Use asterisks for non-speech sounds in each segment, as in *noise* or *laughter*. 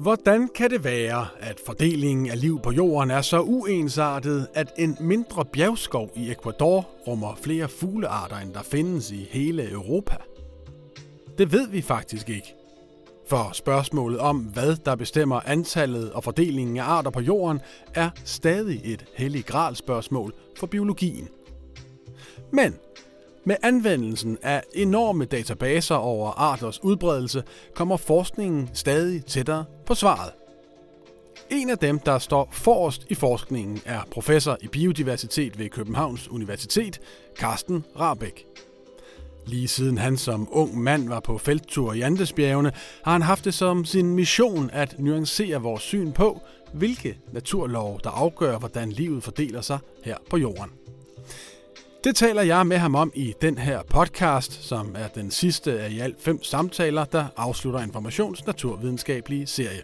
Hvordan kan det være, at fordelingen af liv på jorden er så uensartet, at en mindre bjergskov i Ecuador rummer flere fuglearter, end der findes i hele Europa? Det ved vi faktisk ikke. For spørgsmålet om, hvad der bestemmer antallet og fordelingen af arter på jorden, er stadig et hellig gral spørgsmål for biologien. Men med anvendelsen af enorme databaser over arters udbredelse kommer forskningen stadig tættere på svaret. En af dem, der står forrest i forskningen, er professor i biodiversitet ved Københavns Universitet, Carsten Rabeck. Lige siden han som ung mand var på felttur i Andesbjergene, har han haft det som sin mission at nuancere vores syn på, hvilke naturlov, der afgør, hvordan livet fordeler sig her på jorden. Det taler jeg med ham om i den her podcast, som er den sidste af i alt fem samtaler, der afslutter Informations naturvidenskabelige serie.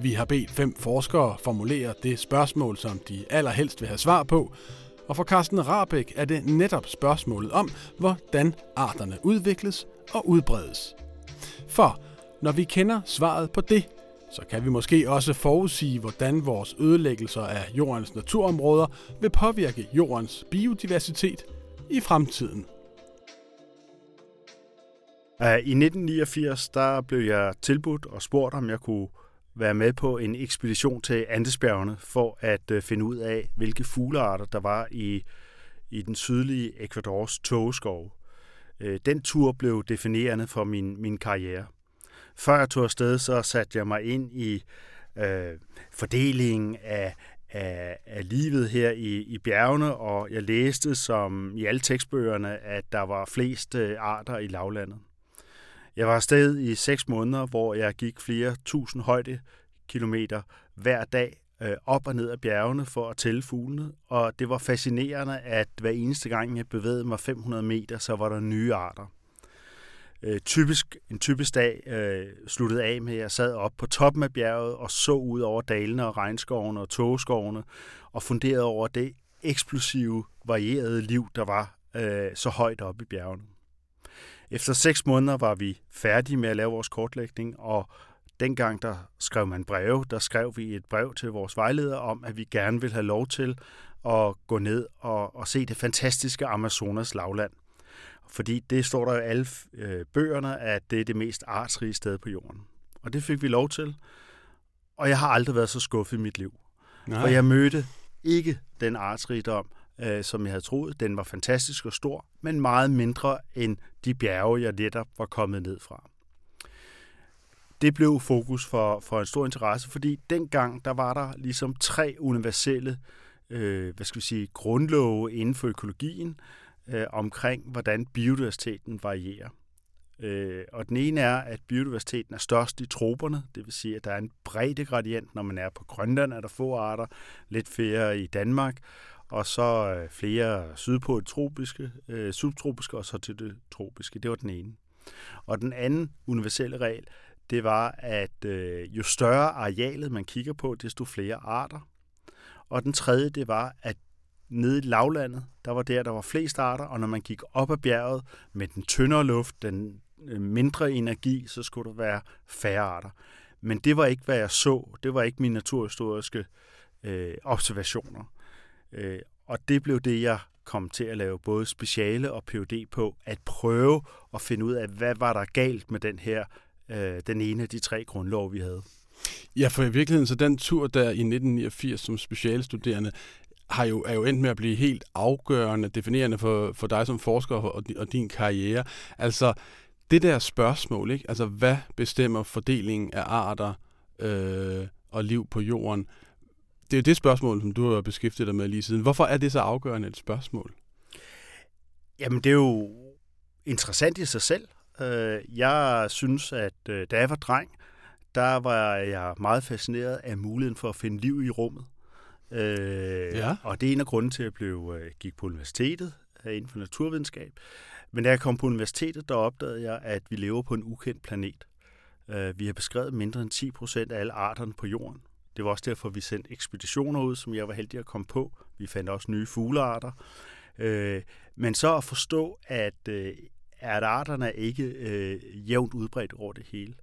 Vi har bedt fem forskere formulere det spørgsmål, som de allerhelst vil have svar på, og for Carsten Rabeck er det netop spørgsmålet om, hvordan arterne udvikles og udbredes. For når vi kender svaret på det, så kan vi måske også forudsige, hvordan vores ødelæggelser af jordens naturområder vil påvirke jordens biodiversitet i fremtiden. I 1989 der blev jeg tilbudt og spurgt, om jeg kunne være med på en ekspedition til Andesbjergene for at øh, finde ud af, hvilke fuglearter der var i, i den sydlige Ecuadors togeskov. Øh, den tur blev definerende for min, min karriere. Før jeg tog afsted, så satte jeg mig ind i øh, fordelingen af, af, af livet her i, i bjergene, og jeg læste som i alle tekstbøgerne, at der var flest øh, arter i lavlandet. Jeg var afsted i seks måneder, hvor jeg gik flere tusind højde kilometer hver dag øh, op og ned af bjergene for at tælle fuglene, og det var fascinerende, at hver eneste gang jeg bevægede mig 500 meter, så var der nye arter. Øh, typisk, en typisk dag øh, sluttede af med, at jeg sad op på toppen af bjerget og så ud over dalene og regnskovene og togeskovene og funderede over det eksplosive, varierede liv, der var øh, så højt oppe i bjergene. Efter seks måneder var vi færdige med at lave vores kortlægning, og dengang der skrev man breve, der skrev vi et brev til vores vejleder om, at vi gerne vil have lov til at gå ned og, og se det fantastiske Amazonas lavland. Fordi det står der i alle øh, bøgerne, at det er det mest artsrige sted på jorden. Og det fik vi lov til. Og jeg har aldrig været så skuffet i mit liv. Nej. For jeg mødte ikke den artsrigdom, øh, som jeg havde troet. Den var fantastisk og stor, men meget mindre end de bjerge, jeg netop var kommet ned fra. Det blev fokus for, for en stor interesse, fordi dengang der var der ligesom tre universelle øh, hvad skal vi sige, grundlove inden for økologien øh, omkring, hvordan biodiversiteten varierer. Øh, og den ene er, at biodiversiteten er størst i troperne, det vil sige, at der er en bredde gradient, når man er på Grønland, er der få arter, lidt flere i Danmark, og så øh, flere sydpå i tropiske, øh, subtropiske og så til det tropiske. Det var den ene. Og den anden universelle regel, det var, at øh, jo større arealet man kigger på, desto flere arter. Og den tredje, det var, at nede i lavlandet, der var der, der var flest arter, og når man gik op ad bjerget med den tyndere luft, den øh, mindre energi, så skulle der være færre arter. Men det var ikke, hvad jeg så. Det var ikke mine naturhistoriske øh, observationer. Øh, og det blev det, jeg kom til at lave både speciale og PhD på, at prøve at finde ud af, hvad var der galt med den her, øh, den ene af de tre grundlov, vi havde. Ja, for i virkeligheden, så den tur der i 1989 som specialstuderende, har jo, er jo endt med at blive helt afgørende, definerende for, for dig som forsker og, og din karriere. Altså, det der spørgsmål, ikke? Altså, hvad bestemmer fordelingen af arter øh, og liv på jorden? Det er jo det spørgsmål, som du har beskæftiget dig med lige siden. Hvorfor er det så afgørende et spørgsmål? Jamen, det er jo interessant i sig selv. Øh, jeg synes, at øh, da jeg var dreng, der var jeg meget fascineret af muligheden for at finde liv i rummet. Øh, ja. Og det er en af grunden til, at jeg blev, øh, gik på universitetet øh, inden for naturvidenskab. Men da jeg kom på universitetet, der opdagede jeg, at vi lever på en ukendt planet. Øh, vi har beskrevet mindre end 10 procent af alle arterne på jorden. Det var også derfor, vi sendte ekspeditioner ud, som jeg var heldig at komme på. Vi fandt også nye fuglearter. Øh, men så at forstå, at, øh, at arterne er ikke øh, jævnt udbredt over det hele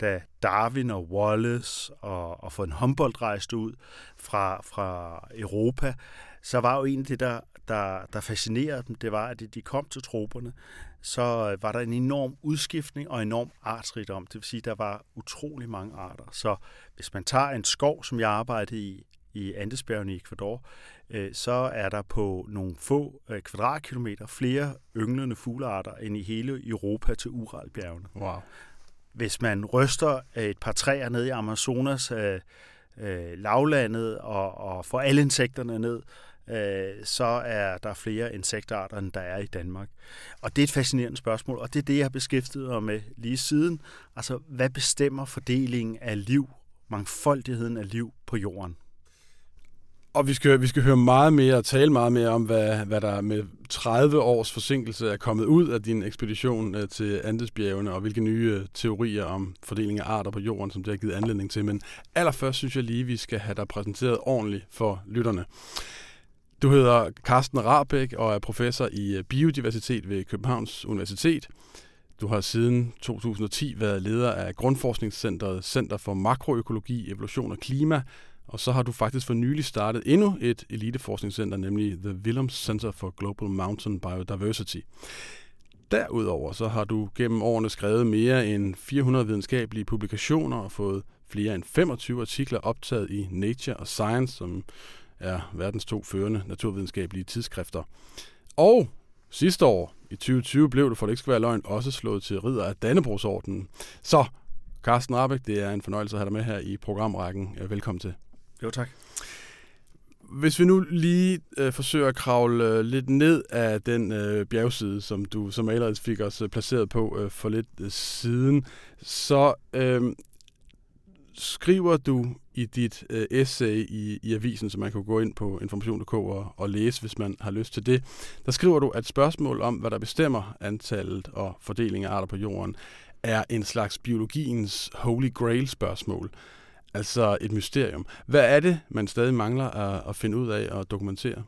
da Darwin og Wallace og, og von Humboldt rejste ud fra, fra Europa, så var jo en af det, der, der, der fascinerede dem, det var, at de kom til troperne, så var der en enorm udskiftning og enorm artsrigdom. Det vil sige, at der var utrolig mange arter. Så hvis man tager en skov, som jeg arbejdede i, i Andesbjergene i Ecuador, øh, så er der på nogle få øh, kvadratkilometer flere ynglende fuglearter end i hele Europa til Uralbjergene. Wow. Hvis man ryster øh, et par træer ned i Amazonas øh, øh, lavlandet og, og får alle insekterne ned, øh, så er der flere insektarter, end der er i Danmark. Og det er et fascinerende spørgsmål, og det er det, jeg har beskæftiget mig med lige siden. Altså, hvad bestemmer fordelingen af liv, mangfoldigheden af liv på jorden? Og vi skal, vi skal høre meget mere og tale meget mere om, hvad, hvad der med 30 års forsinkelse er kommet ud af din ekspedition øh, til Andesbjergene, og hvilke nye øh, teorier om fordeling af arter på jorden, som det har givet anledning til. Men allerførst synes jeg lige, vi skal have dig præsenteret ordentligt for lytterne. Du hedder Carsten Rabeck og er professor i øh, biodiversitet ved Københavns Universitet. Du har siden 2010 været leder af Grundforskningscentret Center for Makroøkologi, Evolution og Klima, og så har du faktisk for nylig startet endnu et eliteforskningscenter, nemlig The Willems Center for Global Mountain Biodiversity. Derudover så har du gennem årene skrevet mere end 400 videnskabelige publikationer og fået flere end 25 artikler optaget i Nature og Science, som er verdens to førende naturvidenskabelige tidsskrifter. Og sidste år, i 2020, blev du, for det ikke skal være løgn, også slået til ridder af Dannebrogsordenen. Så, Carsten Rabeck, det er en fornøjelse at have dig med her i programrækken. Velkommen til. Jo, tak. Hvis vi nu lige øh, forsøger at kravle øh, lidt ned af den øh, bjergside, som du som allerede fik os øh, placeret på øh, for lidt øh, siden, så øh, skriver du i dit øh, essay i, i avisen, som man kan gå ind på information.dk og, og læse, hvis man har lyst til det. Der skriver du, at spørgsmål om, hvad der bestemmer antallet og fordelingen af arter på jorden, er en slags biologiens holy grail spørgsmål. Altså et mysterium. Hvad er det, man stadig mangler at, at finde ud af og dokumentere?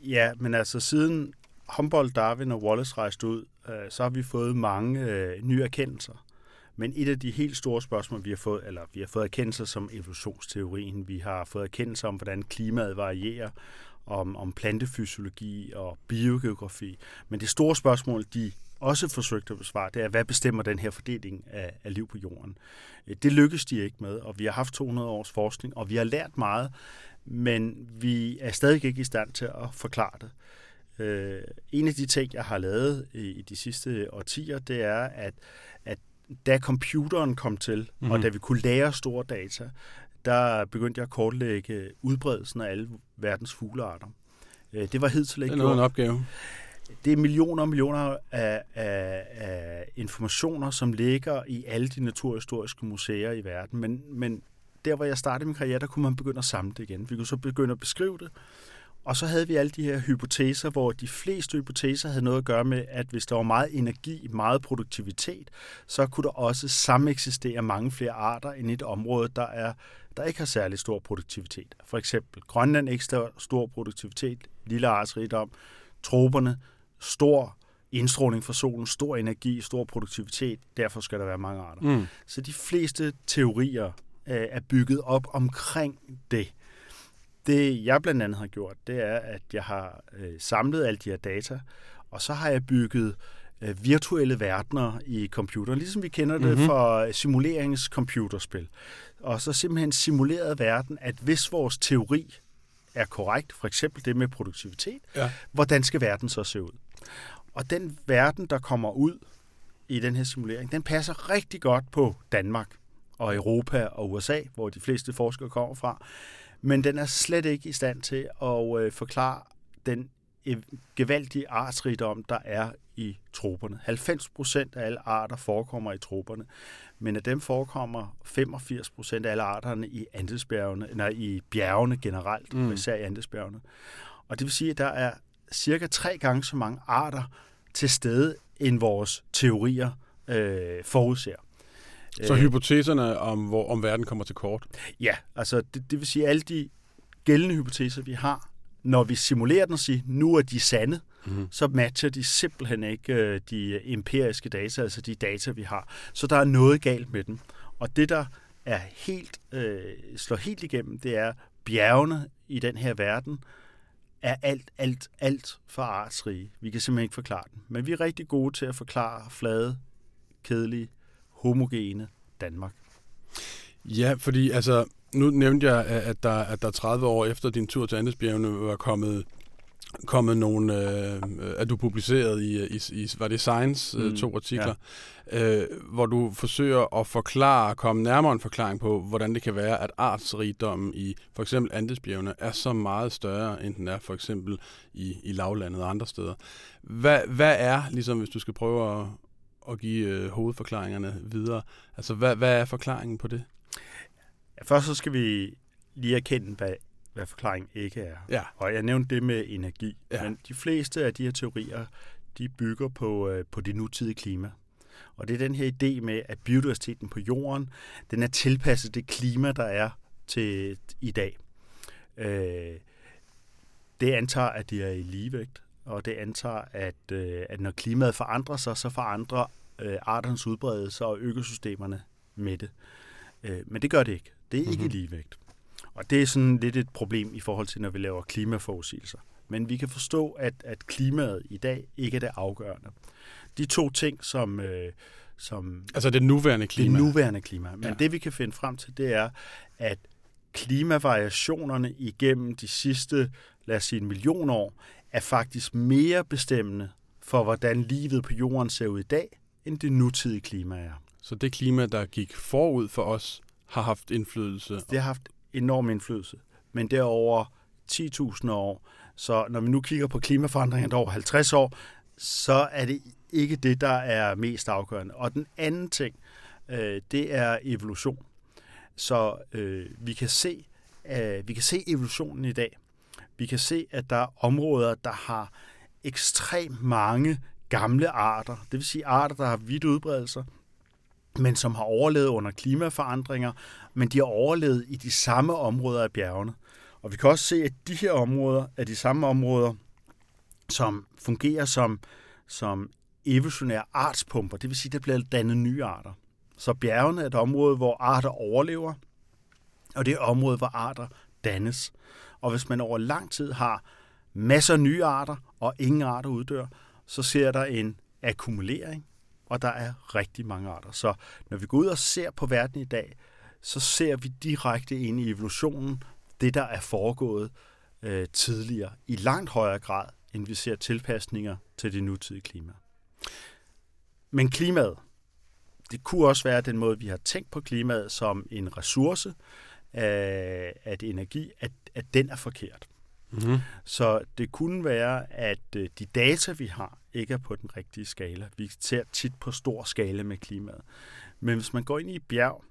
Ja, men altså siden Humboldt, Darwin og Wallace rejste ud, øh, så har vi fået mange øh, nye erkendelser. Men et af de helt store spørgsmål, vi har fået, eller vi har fået erkendelser som evolutionsteorien, vi har fået erkendelser om, hvordan klimaet varierer, om, om plantefysiologi og biogeografi. Men det store spørgsmål, de også forsøgt at besvare, det er, hvad bestemmer den her fordeling af, af liv på jorden? Det lykkes de ikke med, og vi har haft 200 års forskning, og vi har lært meget, men vi er stadig ikke i stand til at forklare det. Øh, en af de ting, jeg har lavet i, i de sidste årtier, det er, at, at da computeren kom til, mm-hmm. og mhm. da vi kunne lære store data, der begyndte jeg at kortlægge udbredelsen af alle verdens fuglearter. Øh, det var hidtil ikke Det er noget en opgave. Det er millioner og millioner af, af, af informationer, som ligger i alle de naturhistoriske museer i verden. Men, men der, hvor jeg startede min karriere, der kunne man begynde at samle det igen. Vi kunne så begynde at beskrive det, og så havde vi alle de her hypoteser, hvor de fleste hypoteser havde noget at gøre med, at hvis der var meget energi, meget produktivitet, så kunne der også sameksistere mange flere arter end et område, der, er, der ikke har særlig stor produktivitet. For eksempel Grønland ikke stor produktivitet, lille artsrigdom, troperne, stor indstråling fra solen, stor energi, stor produktivitet, derfor skal der være mange arter. Mm. Så de fleste teorier øh, er bygget op omkring det. Det jeg blandt andet har gjort, det er, at jeg har øh, samlet alle de her data, og så har jeg bygget øh, virtuelle verdener i computeren, ligesom vi kender det mm-hmm. fra simuleringscomputerspil. Og så simpelthen simuleret verden, at hvis vores teori er korrekt, for eksempel det med produktivitet, ja. hvordan skal verden så se ud? Og den verden, der kommer ud i den her simulering, den passer rigtig godt på Danmark og Europa og USA, hvor de fleste forskere kommer fra men den er slet ikke i stand til at øh, forklare den gevaldige artsrigdom, der er i troperne. 90 procent af alle arter forekommer i troperne, men af dem forekommer 85 procent af alle arterne i Andesbjergene, nej, i bjergene generelt, mm. især i Andesbjergene. Og det vil sige, at der er cirka tre gange så mange arter til stede, end vores teorier øh, forudser. Så øh, hypoteserne om, hvor, om verden kommer til kort? Ja, altså det, det vil sige, at alle de gældende hypoteser, vi har, når vi simulerer den og siger, nu er de sande, mm. så matcher de simpelthen ikke øh, de empiriske data, altså de data, vi har. Så der er noget galt med dem. Og det, der er helt, øh, slår helt igennem, det er bjergene i den her verden, er alt, alt, alt for artsrige. Vi kan simpelthen ikke forklare den. Men vi er rigtig gode til at forklare flade, kedelige, homogene Danmark. Ja, fordi altså, nu nævnte jeg, at der, at der 30 år efter din tur til Andesbjergene var kommet kommet nogle, øh, at du publiceret i, i, i var det Science, øh, mm, to artikler, ja. øh, hvor du forsøger at forklare, komme nærmere en forklaring på, hvordan det kan være, at artsrigdommen i for eksempel Andesbjergene er så meget større, end den er for eksempel i, i lavlandet og andre steder. Hvad, hvad er, ligesom hvis du skal prøve at, at give øh, hovedforklaringerne videre, altså hvad, hvad er forklaringen på det? Ja, først så skal vi lige erkende, hvad hvad forklaringen ikke er. Ja. Og jeg nævnte det med energi. Ja. Men de fleste af de her teorier, de bygger på, øh, på det nutidige klima. Og det er den her idé med, at biodiversiteten på jorden, den er tilpasset det klima, der er til i dag. Øh, det antager, at de er i ligevægt, og det antager, at, øh, at når klimaet forandrer sig, så forandrer øh, arternes udbredelse og økosystemerne med det. Øh, men det gør det ikke. Det er ikke mm-hmm. i ligevægt. Og det er sådan lidt et problem i forhold til, når vi laver klimaforudsigelser. Men vi kan forstå, at, at klimaet i dag ikke er det afgørende. De to ting, som... Øh, som altså det nuværende klima. Det nuværende klima. Men ja. det vi kan finde frem til, det er, at klimavariationerne igennem de sidste, lad os sige en million år, er faktisk mere bestemmende for, hvordan livet på jorden ser ud i dag, end det nutidige klima er. Så det klima, der gik forud for os, har haft indflydelse? Altså, det har haft enorm indflydelse. Men det er over 10.000 år. Så når vi nu kigger på klimaforandringer over 50 år, så er det ikke det, der er mest afgørende. Og den anden ting, øh, det er evolution. Så øh, vi kan se, øh, vi kan se evolutionen i dag. Vi kan se, at der er områder, der har ekstremt mange gamle arter. Det vil sige arter, der har vidt udbredelser, men som har overlevet under klimaforandringer, men de har overlevet i de samme områder af bjergene. Og vi kan også se, at de her områder er de samme områder, som fungerer som, som evolutionære artspumper. Det vil sige, at der bliver dannet nye arter. Så bjergene er et område, hvor arter overlever, og det er et område, hvor arter dannes. Og hvis man over lang tid har masser af nye arter, og ingen arter uddør, så ser der en akkumulering og der er rigtig mange arter. Så når vi går ud og ser på verden i dag, så ser vi direkte ind i evolutionen, det der er foregået øh, tidligere, i langt højere grad, end vi ser tilpasninger til det nutidige klima. Men klimaet, det kunne også være den måde, vi har tænkt på klimaet som en ressource af, af energi, at, at den er forkert. Mm-hmm. Så det kunne være, at øh, de data, vi har, ikke er på den rigtige skala. Vi ser tit på stor skala med klimaet. Men hvis man går ind i bjerg,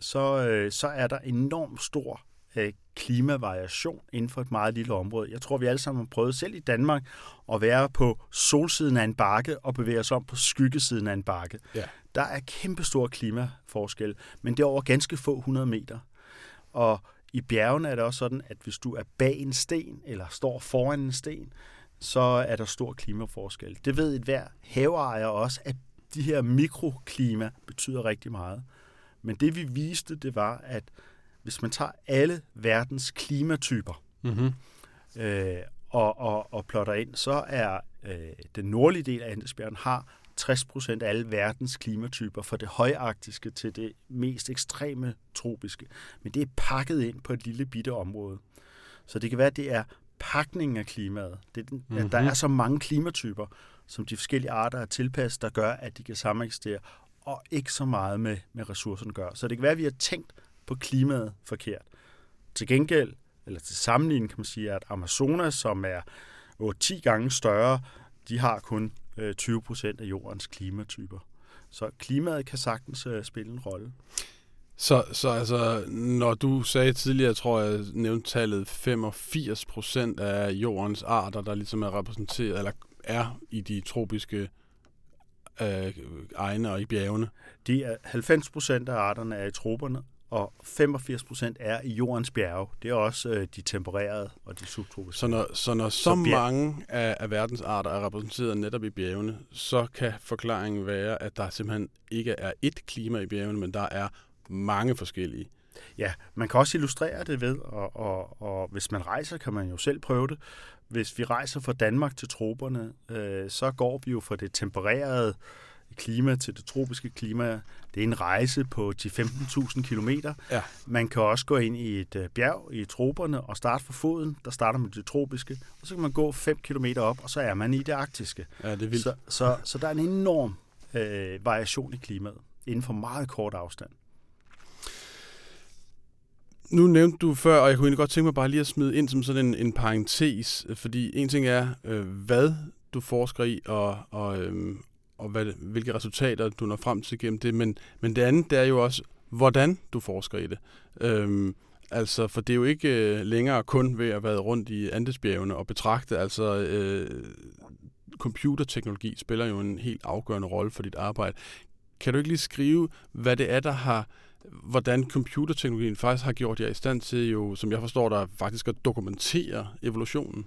så, øh, så er der enormt stor øh, klimavariation inden for et meget lille område. Jeg tror, vi alle sammen har prøvet selv i Danmark at være på solsiden af en bakke og bevæge os om på skyggesiden af en bakke. Ja. Der er kæmpestor klimaforskel, men det er over ganske få hundrede meter. Og i bjergene er det også sådan, at hvis du er bag en sten eller står foran en sten, så er der stor klimaforskel. Det ved et hver haveejer også, at de her mikroklima betyder rigtig meget. Men det vi viste, det var, at hvis man tager alle verdens klimatyper mm-hmm. øh, og, og, og plotter ind, så er øh, den nordlige del af Andesbjergen har 60 procent af alle verdens klimatyper, fra det højarktiske til det mest ekstreme tropiske. Men det er pakket ind på et lille bitte område. Så det kan være, at det er pakningen af klimaet. Det mm-hmm. at der mhm. er så mange klimatyper, som de forskellige arter er tilpasset, der gør, at de kan sameksistere, og ikke så meget med, med ressourcerne gør. Så det kan være, at vi har tænkt på klimaet forkert. Til gengæld, eller til sammenligning kan man sige, at Amazonas, som er 8-10 gange større, de har kun 20 øh, procent af jordens klimatyper. Så klimaet kan sagtens øh, spille en rolle. Så, så altså, når du sagde tidligere, tror jeg, nævnte tallet 85 procent af jordens arter, der ligesom er repræsenteret, eller er i de tropiske øh, egne og i bjergene. De er 90 procent af arterne er i troperne, og 85 procent er i jordens bjerge. Det er også øh, de tempererede og de subtropiske. Så når så, når så, så mange af, af verdens arter er repræsenteret netop i bjergene, så kan forklaringen være, at der simpelthen ikke er ét klima i bjergene, men der er mange forskellige. Ja, man kan også illustrere det ved, og, og, og hvis man rejser, kan man jo selv prøve det. Hvis vi rejser fra Danmark til troperne, øh, så går vi jo fra det tempererede klima til det tropiske klima. Det er en rejse på 10-15.000 km. Ja. Man kan også gå ind i et øh, bjerg i troperne og starte fra foden. Der starter man det tropiske, og så kan man gå 5 km op, og så er man i det arktiske. Ja, det er vildt. Så, så, så der er en enorm øh, variation i klimaet inden for meget kort afstand. Nu nævnte du før, og jeg kunne egentlig godt tænke mig bare lige at smide ind som sådan en, en parentes, fordi en ting er, øh, hvad du forsker i, og, og, øh, og hvad, hvilke resultater du når frem til gennem det, men, men det andet det er jo også, hvordan du forsker i det. Øh, altså, for det er jo ikke øh, længere kun ved at være rundt i Andesbjergene og betragte, altså øh, computerteknologi spiller jo en helt afgørende rolle for dit arbejde. Kan du ikke lige skrive, hvad det er, der har hvordan computerteknologien faktisk har gjort jer i stand til, jo, som jeg forstår der, faktisk at dokumentere evolutionen?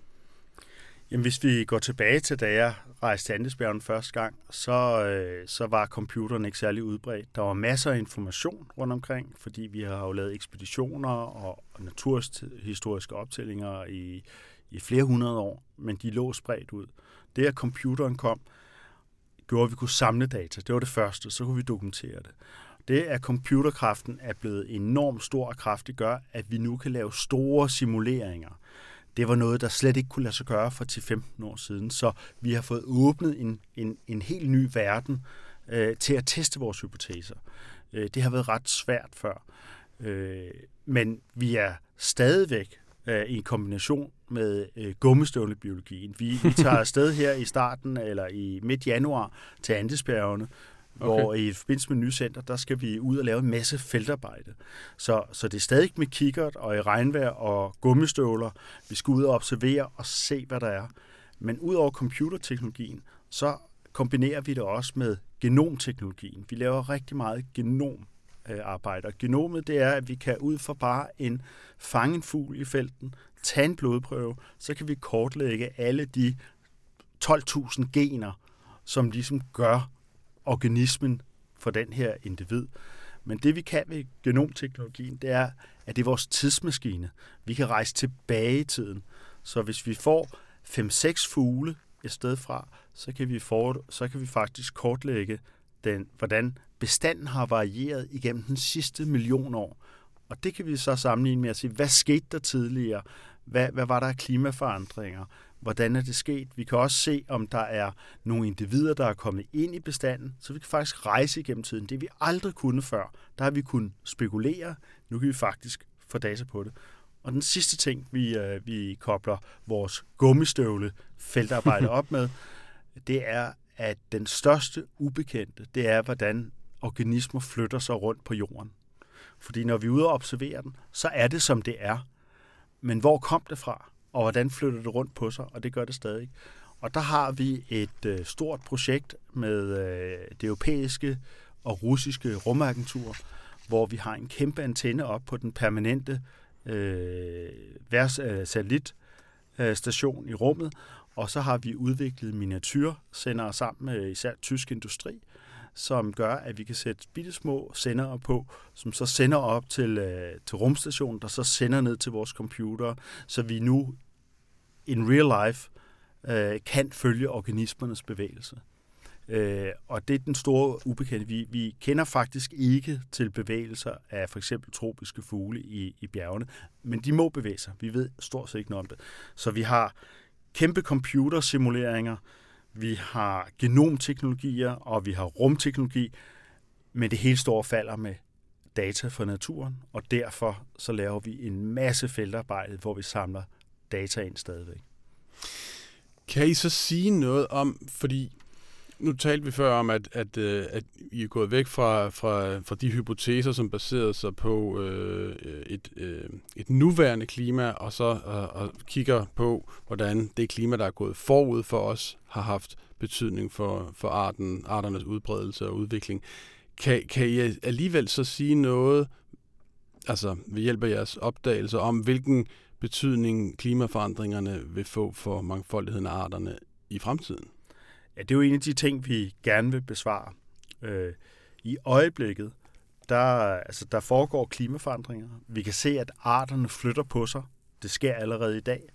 Jamen, hvis vi går tilbage til, da jeg rejste til Andesbjergen første gang, så, øh, så var computeren ikke særlig udbredt. Der var masser af information rundt omkring, fordi vi har jo lavet ekspeditioner og, og naturhistoriske optællinger i, i flere hundrede år, men de lå spredt ud. Det, at computeren kom, gjorde, at vi kunne samle data. Det var det første, så kunne vi dokumentere det. Det, at computerkraften er blevet enormt stor og kraftig, gør, at vi nu kan lave store simuleringer. Det var noget, der slet ikke kunne lade sig gøre for 10-15 år siden. Så vi har fået åbnet en, en, en helt ny verden øh, til at teste vores hypoteser. Øh, det har været ret svært før. Øh, men vi er stadigvæk øh, i kombination med øh, gummistøvlebiologien. Vi, vi tager *laughs* afsted her i starten eller i midt januar til Andesbjergene, Okay. Hvor i forbindelse med nye center, der skal vi ud og lave en masse feltarbejde. Så, så det er stadig med kikkert og i regnvejr og gummistøvler. Vi skal ud og observere og se, hvad der er. Men ud over computerteknologien, så kombinerer vi det også med genomteknologien. Vi laver rigtig meget genomarbejde. Og genomet, det er, at vi kan ud for bare en fangen fugl i felten, tage en blodprøve, så kan vi kortlægge alle de 12.000 gener, som ligesom gør, organismen for den her individ. Men det vi kan ved genomteknologien, det er, at det er vores tidsmaskine. Vi kan rejse tilbage i tiden. Så hvis vi får 5-6 fugle et sted fra, så kan vi, for, så kan vi faktisk kortlægge, den, hvordan bestanden har varieret igennem den sidste million år. Og det kan vi så sammenligne med at sige, hvad skete der tidligere? Hvad, hvad var der af klimaforandringer? Hvordan er det sket. Vi kan også se, om der er nogle individer, der er kommet ind i bestanden, så vi kan faktisk rejse igennem tiden. Det vi aldrig kunne før. Der har vi kunnet spekulere. Nu kan vi faktisk få data på det. Og den sidste ting, vi, øh, vi kobler vores gummistøvle feltarbejde *laughs* op med, det er, at den største ubekendte, det er, hvordan organismer flytter sig rundt på jorden. Fordi når vi er ude og observerer den, så er det, som det er. Men hvor kom det fra? Og hvordan flytter det rundt på sig, og det gør det stadig. Og der har vi et øh, stort projekt med øh, det europæiske og russiske rumagentur, hvor vi har en kæmpe antenne op på den permanente øh, vers, øh, satellitstation øh, i rummet, og så har vi udviklet miniatyrsendere sammen med især tysk industri, som gør, at vi kan sætte bitte små sendere på, som så sender op til, øh, til rumstationen, der så sender ned til vores computer, så vi nu in real life øh, kan følge organismernes bevægelse. Øh, og det er den store ubekendte. Vi, vi kender faktisk ikke til bevægelser af for eksempel tropiske fugle i, i bjergene, men de må bevæge sig. Vi ved stort set ikke noget om det. Så vi har kæmpe computersimuleringer, vi har genomteknologier, og vi har rumteknologi, men det hele står falder med data fra naturen, og derfor så laver vi en masse feltarbejde, hvor vi samler data ind stadigvæk. Kan I så sige noget om, fordi nu talte vi før om, at, at, øh, at I er gået væk fra, fra, fra de hypoteser, som baserede sig på øh, et, øh, et nuværende klima, og så og, og kigger på, hvordan det klima, der er gået forud for os, har haft betydning for, for arten, arternes udbredelse og udvikling. Kan, kan I alligevel så sige noget altså ved hjælp af jeres opdagelser om, hvilken betydning klimaforandringerne vil få for mangfoldigheden af arterne i fremtiden? Ja, det er jo en af de ting, vi gerne vil besvare. Øh, I øjeblikket, der, altså, der foregår klimaforandringer. Vi kan se, at arterne flytter på sig. Det sker allerede i dag.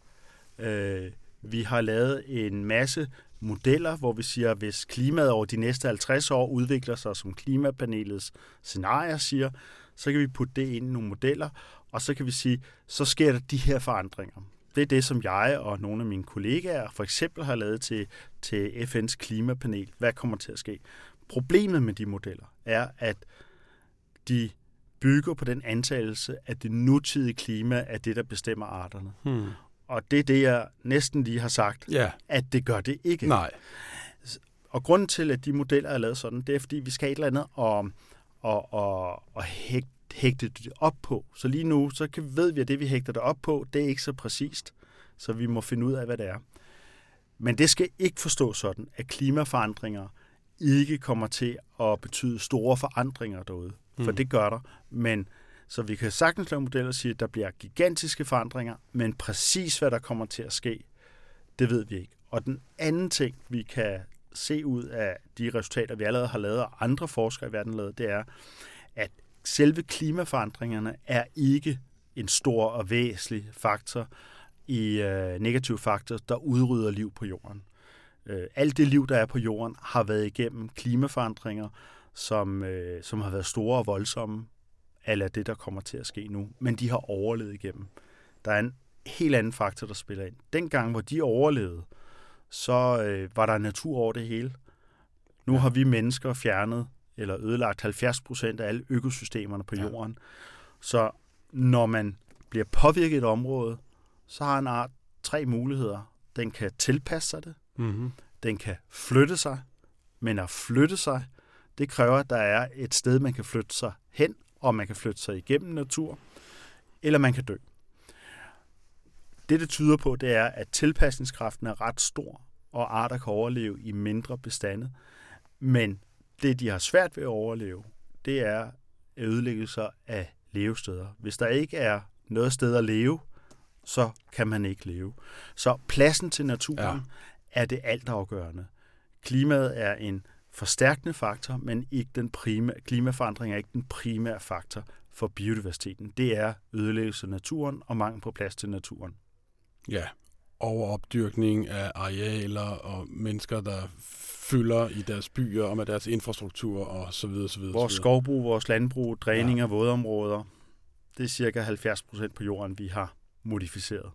Øh, vi har lavet en masse modeller, hvor vi siger, at hvis klimaet over de næste 50 år udvikler sig, som klimapanelets scenarier siger, så kan vi putte det ind i nogle modeller, og så kan vi sige, så sker der de her forandringer. Det er det, som jeg og nogle af mine kollegaer for eksempel har lavet til, til FN's klimapanel. Hvad kommer til at ske? Problemet med de modeller er, at de bygger på den antagelse, at det nutidige klima er det, der bestemmer arterne. Hmm. Og det er det, jeg næsten lige har sagt, ja. at det gør det ikke. Nej. Og grunden til, at de modeller er lavet sådan, det er, fordi vi skal et eller andet og, og, og, og hægte, hægte det op på. Så lige nu, så kan, ved vi, at det, vi hægter det op på, det er ikke så præcist. Så vi må finde ud af, hvad det er. Men det skal ikke forstås sådan, at klimaforandringer ikke kommer til at betyde store forandringer derude. For mm. det gør der. Men så vi kan sagtens lave modeller og sige, at der bliver gigantiske forandringer, men præcis hvad der kommer til at ske, det ved vi ikke. Og den anden ting, vi kan se ud af de resultater, vi allerede har lavet, og andre forskere i verden har lavet, det er, at selve klimaforandringerne er ikke en stor og væsentlig faktor i øh, negative faktorer, der udrydder liv på jorden. Øh, alt det liv, der er på jorden, har været igennem klimaforandringer, som, øh, som har været store og voldsomme, eller det, der kommer til at ske nu. Men de har overlevet igennem. Der er en helt anden faktor, der spiller ind. Dengang, hvor de overlevede, så øh, var der natur over det hele. Nu ja. har vi mennesker fjernet eller ødelagt 70 procent af alle økosystemerne på jorden. Ja. Så når man bliver påvirket i et område, så har en art tre muligheder. Den kan tilpasse sig det, mm-hmm. den kan flytte sig, men at flytte sig, det kræver, at der er et sted, man kan flytte sig hen, og man kan flytte sig igennem natur, eller man kan dø. Det, det tyder på, det er, at tilpasningskraften er ret stor, og arter kan overleve i mindre bestande. Men det, de har svært ved at overleve, det er ødelæggelser af levesteder. Hvis der ikke er noget sted at leve, så kan man ikke leve. Så pladsen til naturen ja. er det altafgørende. Klimaet er en forstærkende faktor, men ikke den primære, klimaforandring er ikke den primære faktor for biodiversiteten. Det er ødelæggelse af naturen og mangel på plads til naturen. Ja, overopdyrkning af arealer og mennesker, der fylder i deres byer og med deres infrastruktur og så videre. Så videre vores så videre. skovbrug, vores landbrug, dræning ja. vådområder, det er cirka 70 procent på jorden, vi har modificeret.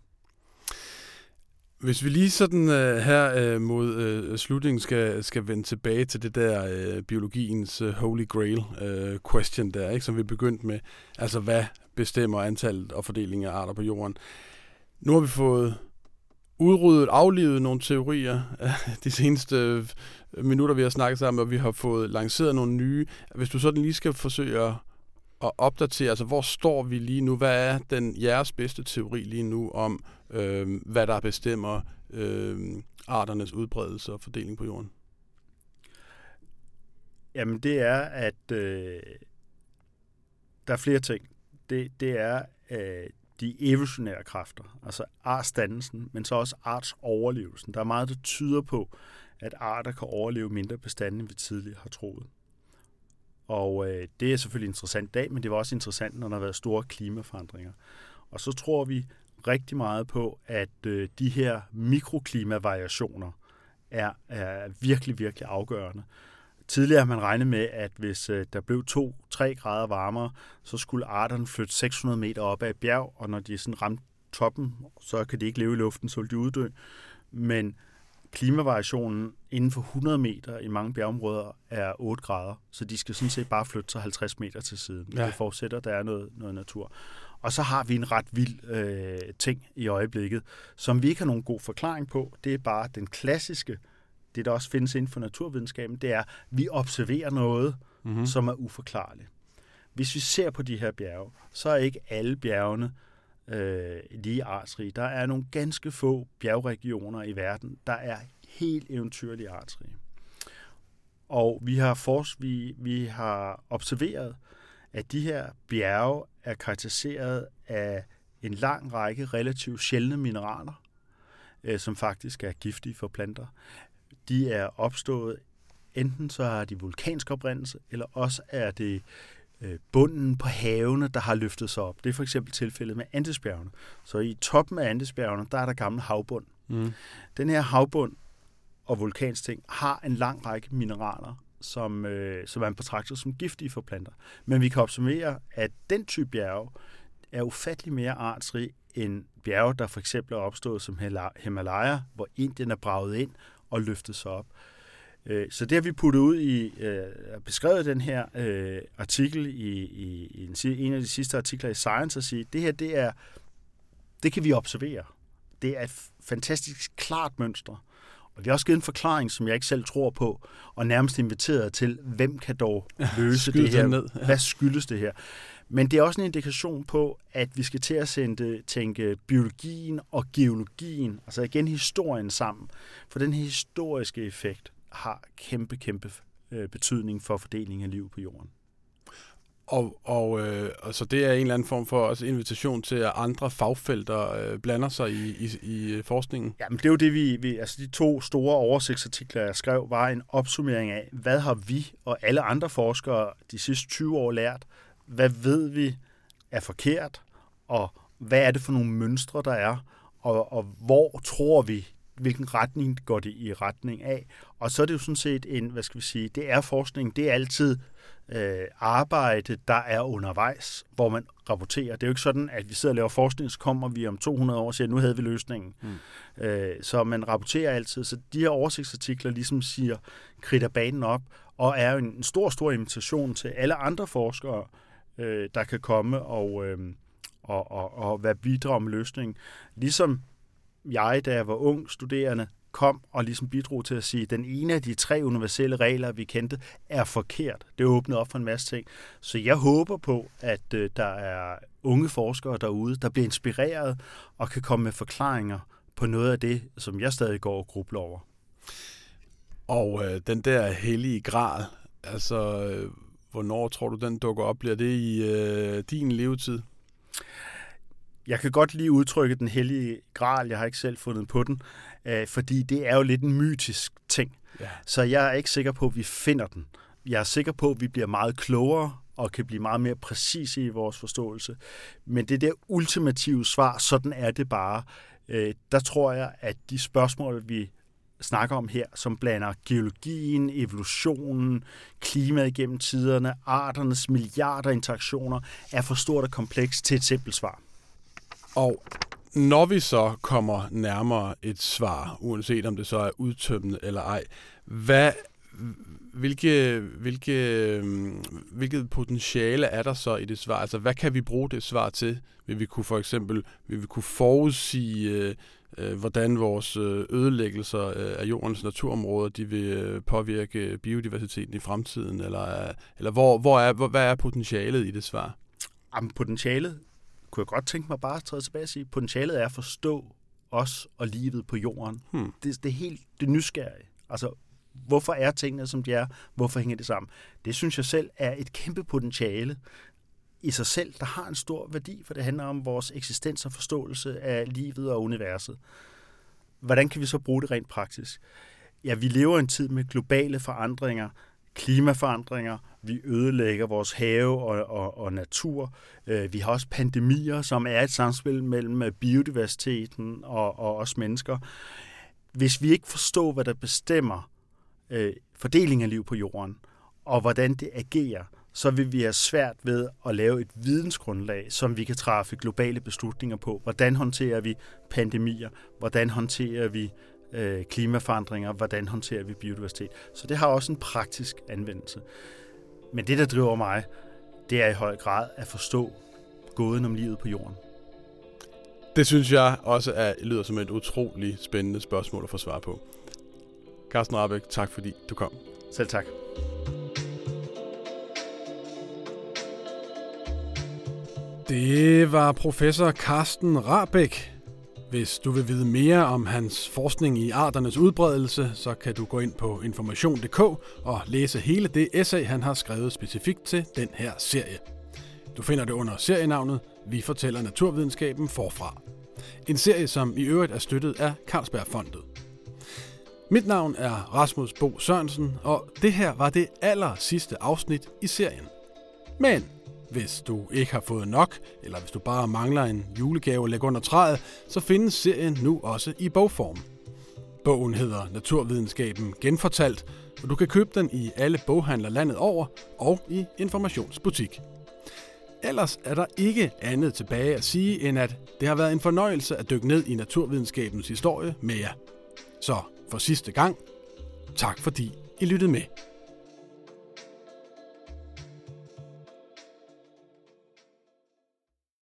Hvis vi lige sådan uh, her uh, mod uh, slutningen skal, skal vende tilbage til det der uh, biologiens uh, holy grail uh, question der, ikke, som vi begyndte med, altså hvad bestemmer antallet og fordelingen af arter på jorden. Nu har vi fået udryddet, aflivet nogle teorier de seneste øh, minutter, vi har snakket sammen, og vi har fået lanceret nogle nye. Hvis du sådan lige skal forsøge at at opdatere, altså hvor står vi lige nu? Hvad er den jeres bedste teori lige nu om, øh, hvad der bestemmer øh, arternes udbredelse og fordeling på jorden? Jamen det er, at øh, der er flere ting. Det, det er øh, de evolutionære kræfter, altså artsdannelsen, men så også artsoverlevelsen. Der er meget, der tyder på, at arter kan overleve mindre bestande, end vi tidligere har troet. Og øh, det er selvfølgelig interessant i dag, men det var også interessant, når der har været store klimaforandringer. Og så tror vi rigtig meget på, at øh, de her mikroklimavariationer er, er virkelig, virkelig afgørende. Tidligere har man regnet med, at hvis øh, der blev 2-3 grader varmere, så skulle arterne flytte 600 meter op ad et bjerg, og når de sådan ramte toppen, så kan de ikke leve i luften, så vil de uddø. Men klimavariationen inden for 100 meter i mange bjergområder er 8 grader, så de skal sådan set bare flytte sig 50 meter til siden. Ja. Det forudsætter, at der er noget, noget natur. Og så har vi en ret vild øh, ting i øjeblikket, som vi ikke har nogen god forklaring på. Det er bare den klassiske, det der også findes inden for naturvidenskaben, det er, at vi observerer noget, mm-hmm. som er uforklarligt. Hvis vi ser på de her bjerge, så er ikke alle bjergene øh, lige artsrige. Der er nogle ganske få bjergregioner i verden, der er helt eventyrlige artsrige. Og vi har, fors, vi, vi har observeret, at de her bjerge er karakteriseret af en lang række relativt sjældne mineraler, øh, som faktisk er giftige for planter. De er opstået, enten så har de vulkansk oprindelse, eller også er det øh, bunden på havene, der har løftet sig op. Det er for eksempel tilfældet med Andesbjergene. Så i toppen af Andesbjergene, der er der gammel havbund. Mm. Den her havbund og vulkansting har en lang række mineraler, som, øh, som man betragter som giftige for planter. Men vi kan observere, at den type bjerge er ufattelig mere artsrig end bjerge, der for eksempel er opstået som Himalaya, hvor Indien er braget ind og løftet sig op. Øh, så det har vi puttet ud i, øh, beskrevet den her øh, artikel i, i, i en, en af de sidste artikler i Science, og sige, det her, det er, det kan vi observere. Det er et fantastisk klart mønster. Og vi har også givet en forklaring, som jeg ikke selv tror på, og nærmest inviteret til, hvem kan dog løse det her? Ned. Ja. Hvad skyldes det her? Men det er også en indikation på, at vi skal til at sende, tænke biologien og geologien, altså igen historien sammen. For den her historiske effekt har kæmpe, kæmpe øh, betydning for fordelingen af liv på jorden. Og, og øh, altså det er en eller anden form for også invitation til, at andre fagfelter øh, blander sig i, i, i øh, forskningen? Jamen det er jo det, vi, vi... Altså de to store oversigtsartikler, jeg skrev, var en opsummering af, hvad har vi og alle andre forskere de sidste 20 år lært? Hvad ved vi er forkert? Og hvad er det for nogle mønstre, der er? Og, og hvor tror vi, hvilken retning går det i retning af? Og så er det jo sådan set en, hvad skal vi sige, det er forskning, det er altid øh, arbejde, der er undervejs, hvor man rapporterer. Det er jo ikke sådan, at vi sidder og laver forskning, så kommer vi om 200 år og siger, at nu havde vi løsningen. Mm. Øh, så man rapporterer altid. Så de her oversigtsartikler ligesom siger, kridter banen op, og er en, en stor, stor invitation til alle andre forskere, øh, der kan komme og, øh, og, og, og være bidrag med løsningen. Ligesom jeg, da jeg var ung studerende, kom og ligesom bidrog til at sige, at den ene af de tre universelle regler, vi kendte, er forkert. Det åbnede op for en masse ting. Så jeg håber på, at øh, der er unge forskere derude, der bliver inspireret og kan komme med forklaringer på noget af det, som jeg stadig går og grubler over. Og øh, den der hellige gral, altså øh, hvornår tror du, den dukker op? Bliver det i øh, din levetid? Jeg kan godt lige udtrykke den hellige gral, jeg har ikke selv fundet på den, øh, fordi det er jo lidt en mytisk ting. Ja. Så jeg er ikke sikker på, at vi finder den. Jeg er sikker på, at vi bliver meget klogere og kan blive meget mere præcise i vores forståelse. Men det der ultimative svar, sådan er det bare. Øh, der tror jeg, at de spørgsmål, vi snakker om her, som blander geologien, evolutionen, klimaet gennem tiderne, arternes milliarder interaktioner, er for stort og komplekst til et simpelt svar. Og når vi så kommer nærmere et svar, uanset om det så er udtømmende eller ej, hvad, hvilke, hvilke, hvilket potentiale er der så i det svar? Altså, hvad kan vi bruge det svar til? Vil vi kunne for eksempel vil vi kunne forudsige, øh, hvordan vores øh, ødelæggelser øh, af jordens naturområder de vil øh, påvirke biodiversiteten i fremtiden? Eller, eller hvor, hvor er, hvor, hvad er potentialet i det svar? Jamen, potentialet kunne jeg godt tænke mig bare at træde tilbage og sige, potentialet er at forstå os og livet på jorden. Hmm. Det, det er helt det nysgerrige. Altså, hvorfor er tingene, som de er? Hvorfor hænger det sammen? Det synes jeg selv er et kæmpe potentiale i sig selv, der har en stor værdi, for det handler om vores eksistens og forståelse af livet og universet. Hvordan kan vi så bruge det rent praktisk? Ja, vi lever i en tid med globale forandringer, klimaforandringer, vi ødelægger vores have og, og, og natur. Øh, vi har også pandemier, som er et samspil mellem biodiversiteten og, og os mennesker. Hvis vi ikke forstår, hvad der bestemmer øh, fordelingen af liv på jorden, og hvordan det agerer, så vil vi have svært ved at lave et vidensgrundlag, som vi kan træffe globale beslutninger på. Hvordan håndterer vi pandemier? Hvordan håndterer vi øh, klimaforandringer? Hvordan håndterer vi biodiversitet? Så det har også en praktisk anvendelse. Men det, der driver mig, det er i høj grad at forstå gåden om livet på jorden. Det synes jeg også er, lyder som et utrolig spændende spørgsmål at få svar på. Carsten Rabeck, tak fordi du kom. Selv tak. Det var professor Carsten Rabeck. Hvis du vil vide mere om hans forskning i arternes udbredelse, så kan du gå ind på information.dk og læse hele det essay, han har skrevet specifikt til den her serie. Du finder det under serienavnet Vi fortæller naturvidenskaben forfra. En serie, som i øvrigt er støttet af Carlsbergfondet. Mit navn er Rasmus Bo Sørensen, og det her var det aller sidste afsnit i serien. Men hvis du ikke har fået nok, eller hvis du bare mangler en julegave at lægge under træet, så findes serien nu også i bogform. Bogen hedder Naturvidenskaben genfortalt, og du kan købe den i alle boghandler landet over og i informationsbutik. Ellers er der ikke andet tilbage at sige, end at det har været en fornøjelse at dykke ned i naturvidenskabens historie med jer. Så for sidste gang, tak fordi I lyttede med.